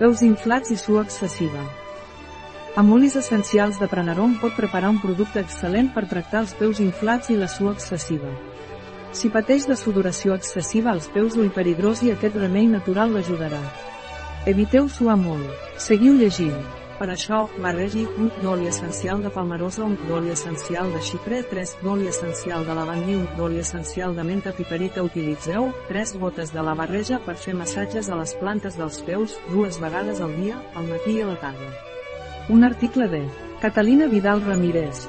Peus inflats i suor excessiva. Amb olis essencials de Pranarom pot preparar un producte excel·lent per tractar els peus inflats i la suor excessiva. Si pateix de sudoració excessiva als peus o hiperhidrosi aquest remei natural l'ajudarà. Eviteu suar molt. Seguiu llegint. Per això, barregi 1 d'oli essencial de palmerosa 1 d'oli essencial de xipre 3 d'oli essencial de lavandi 1 d'oli essencial de menta piperita utilitzeu 3 gotes de la barreja per fer massatges a les plantes dels peus dues vegades al dia, al matí i a la tarda. Un article de Catalina Vidal Ramírez,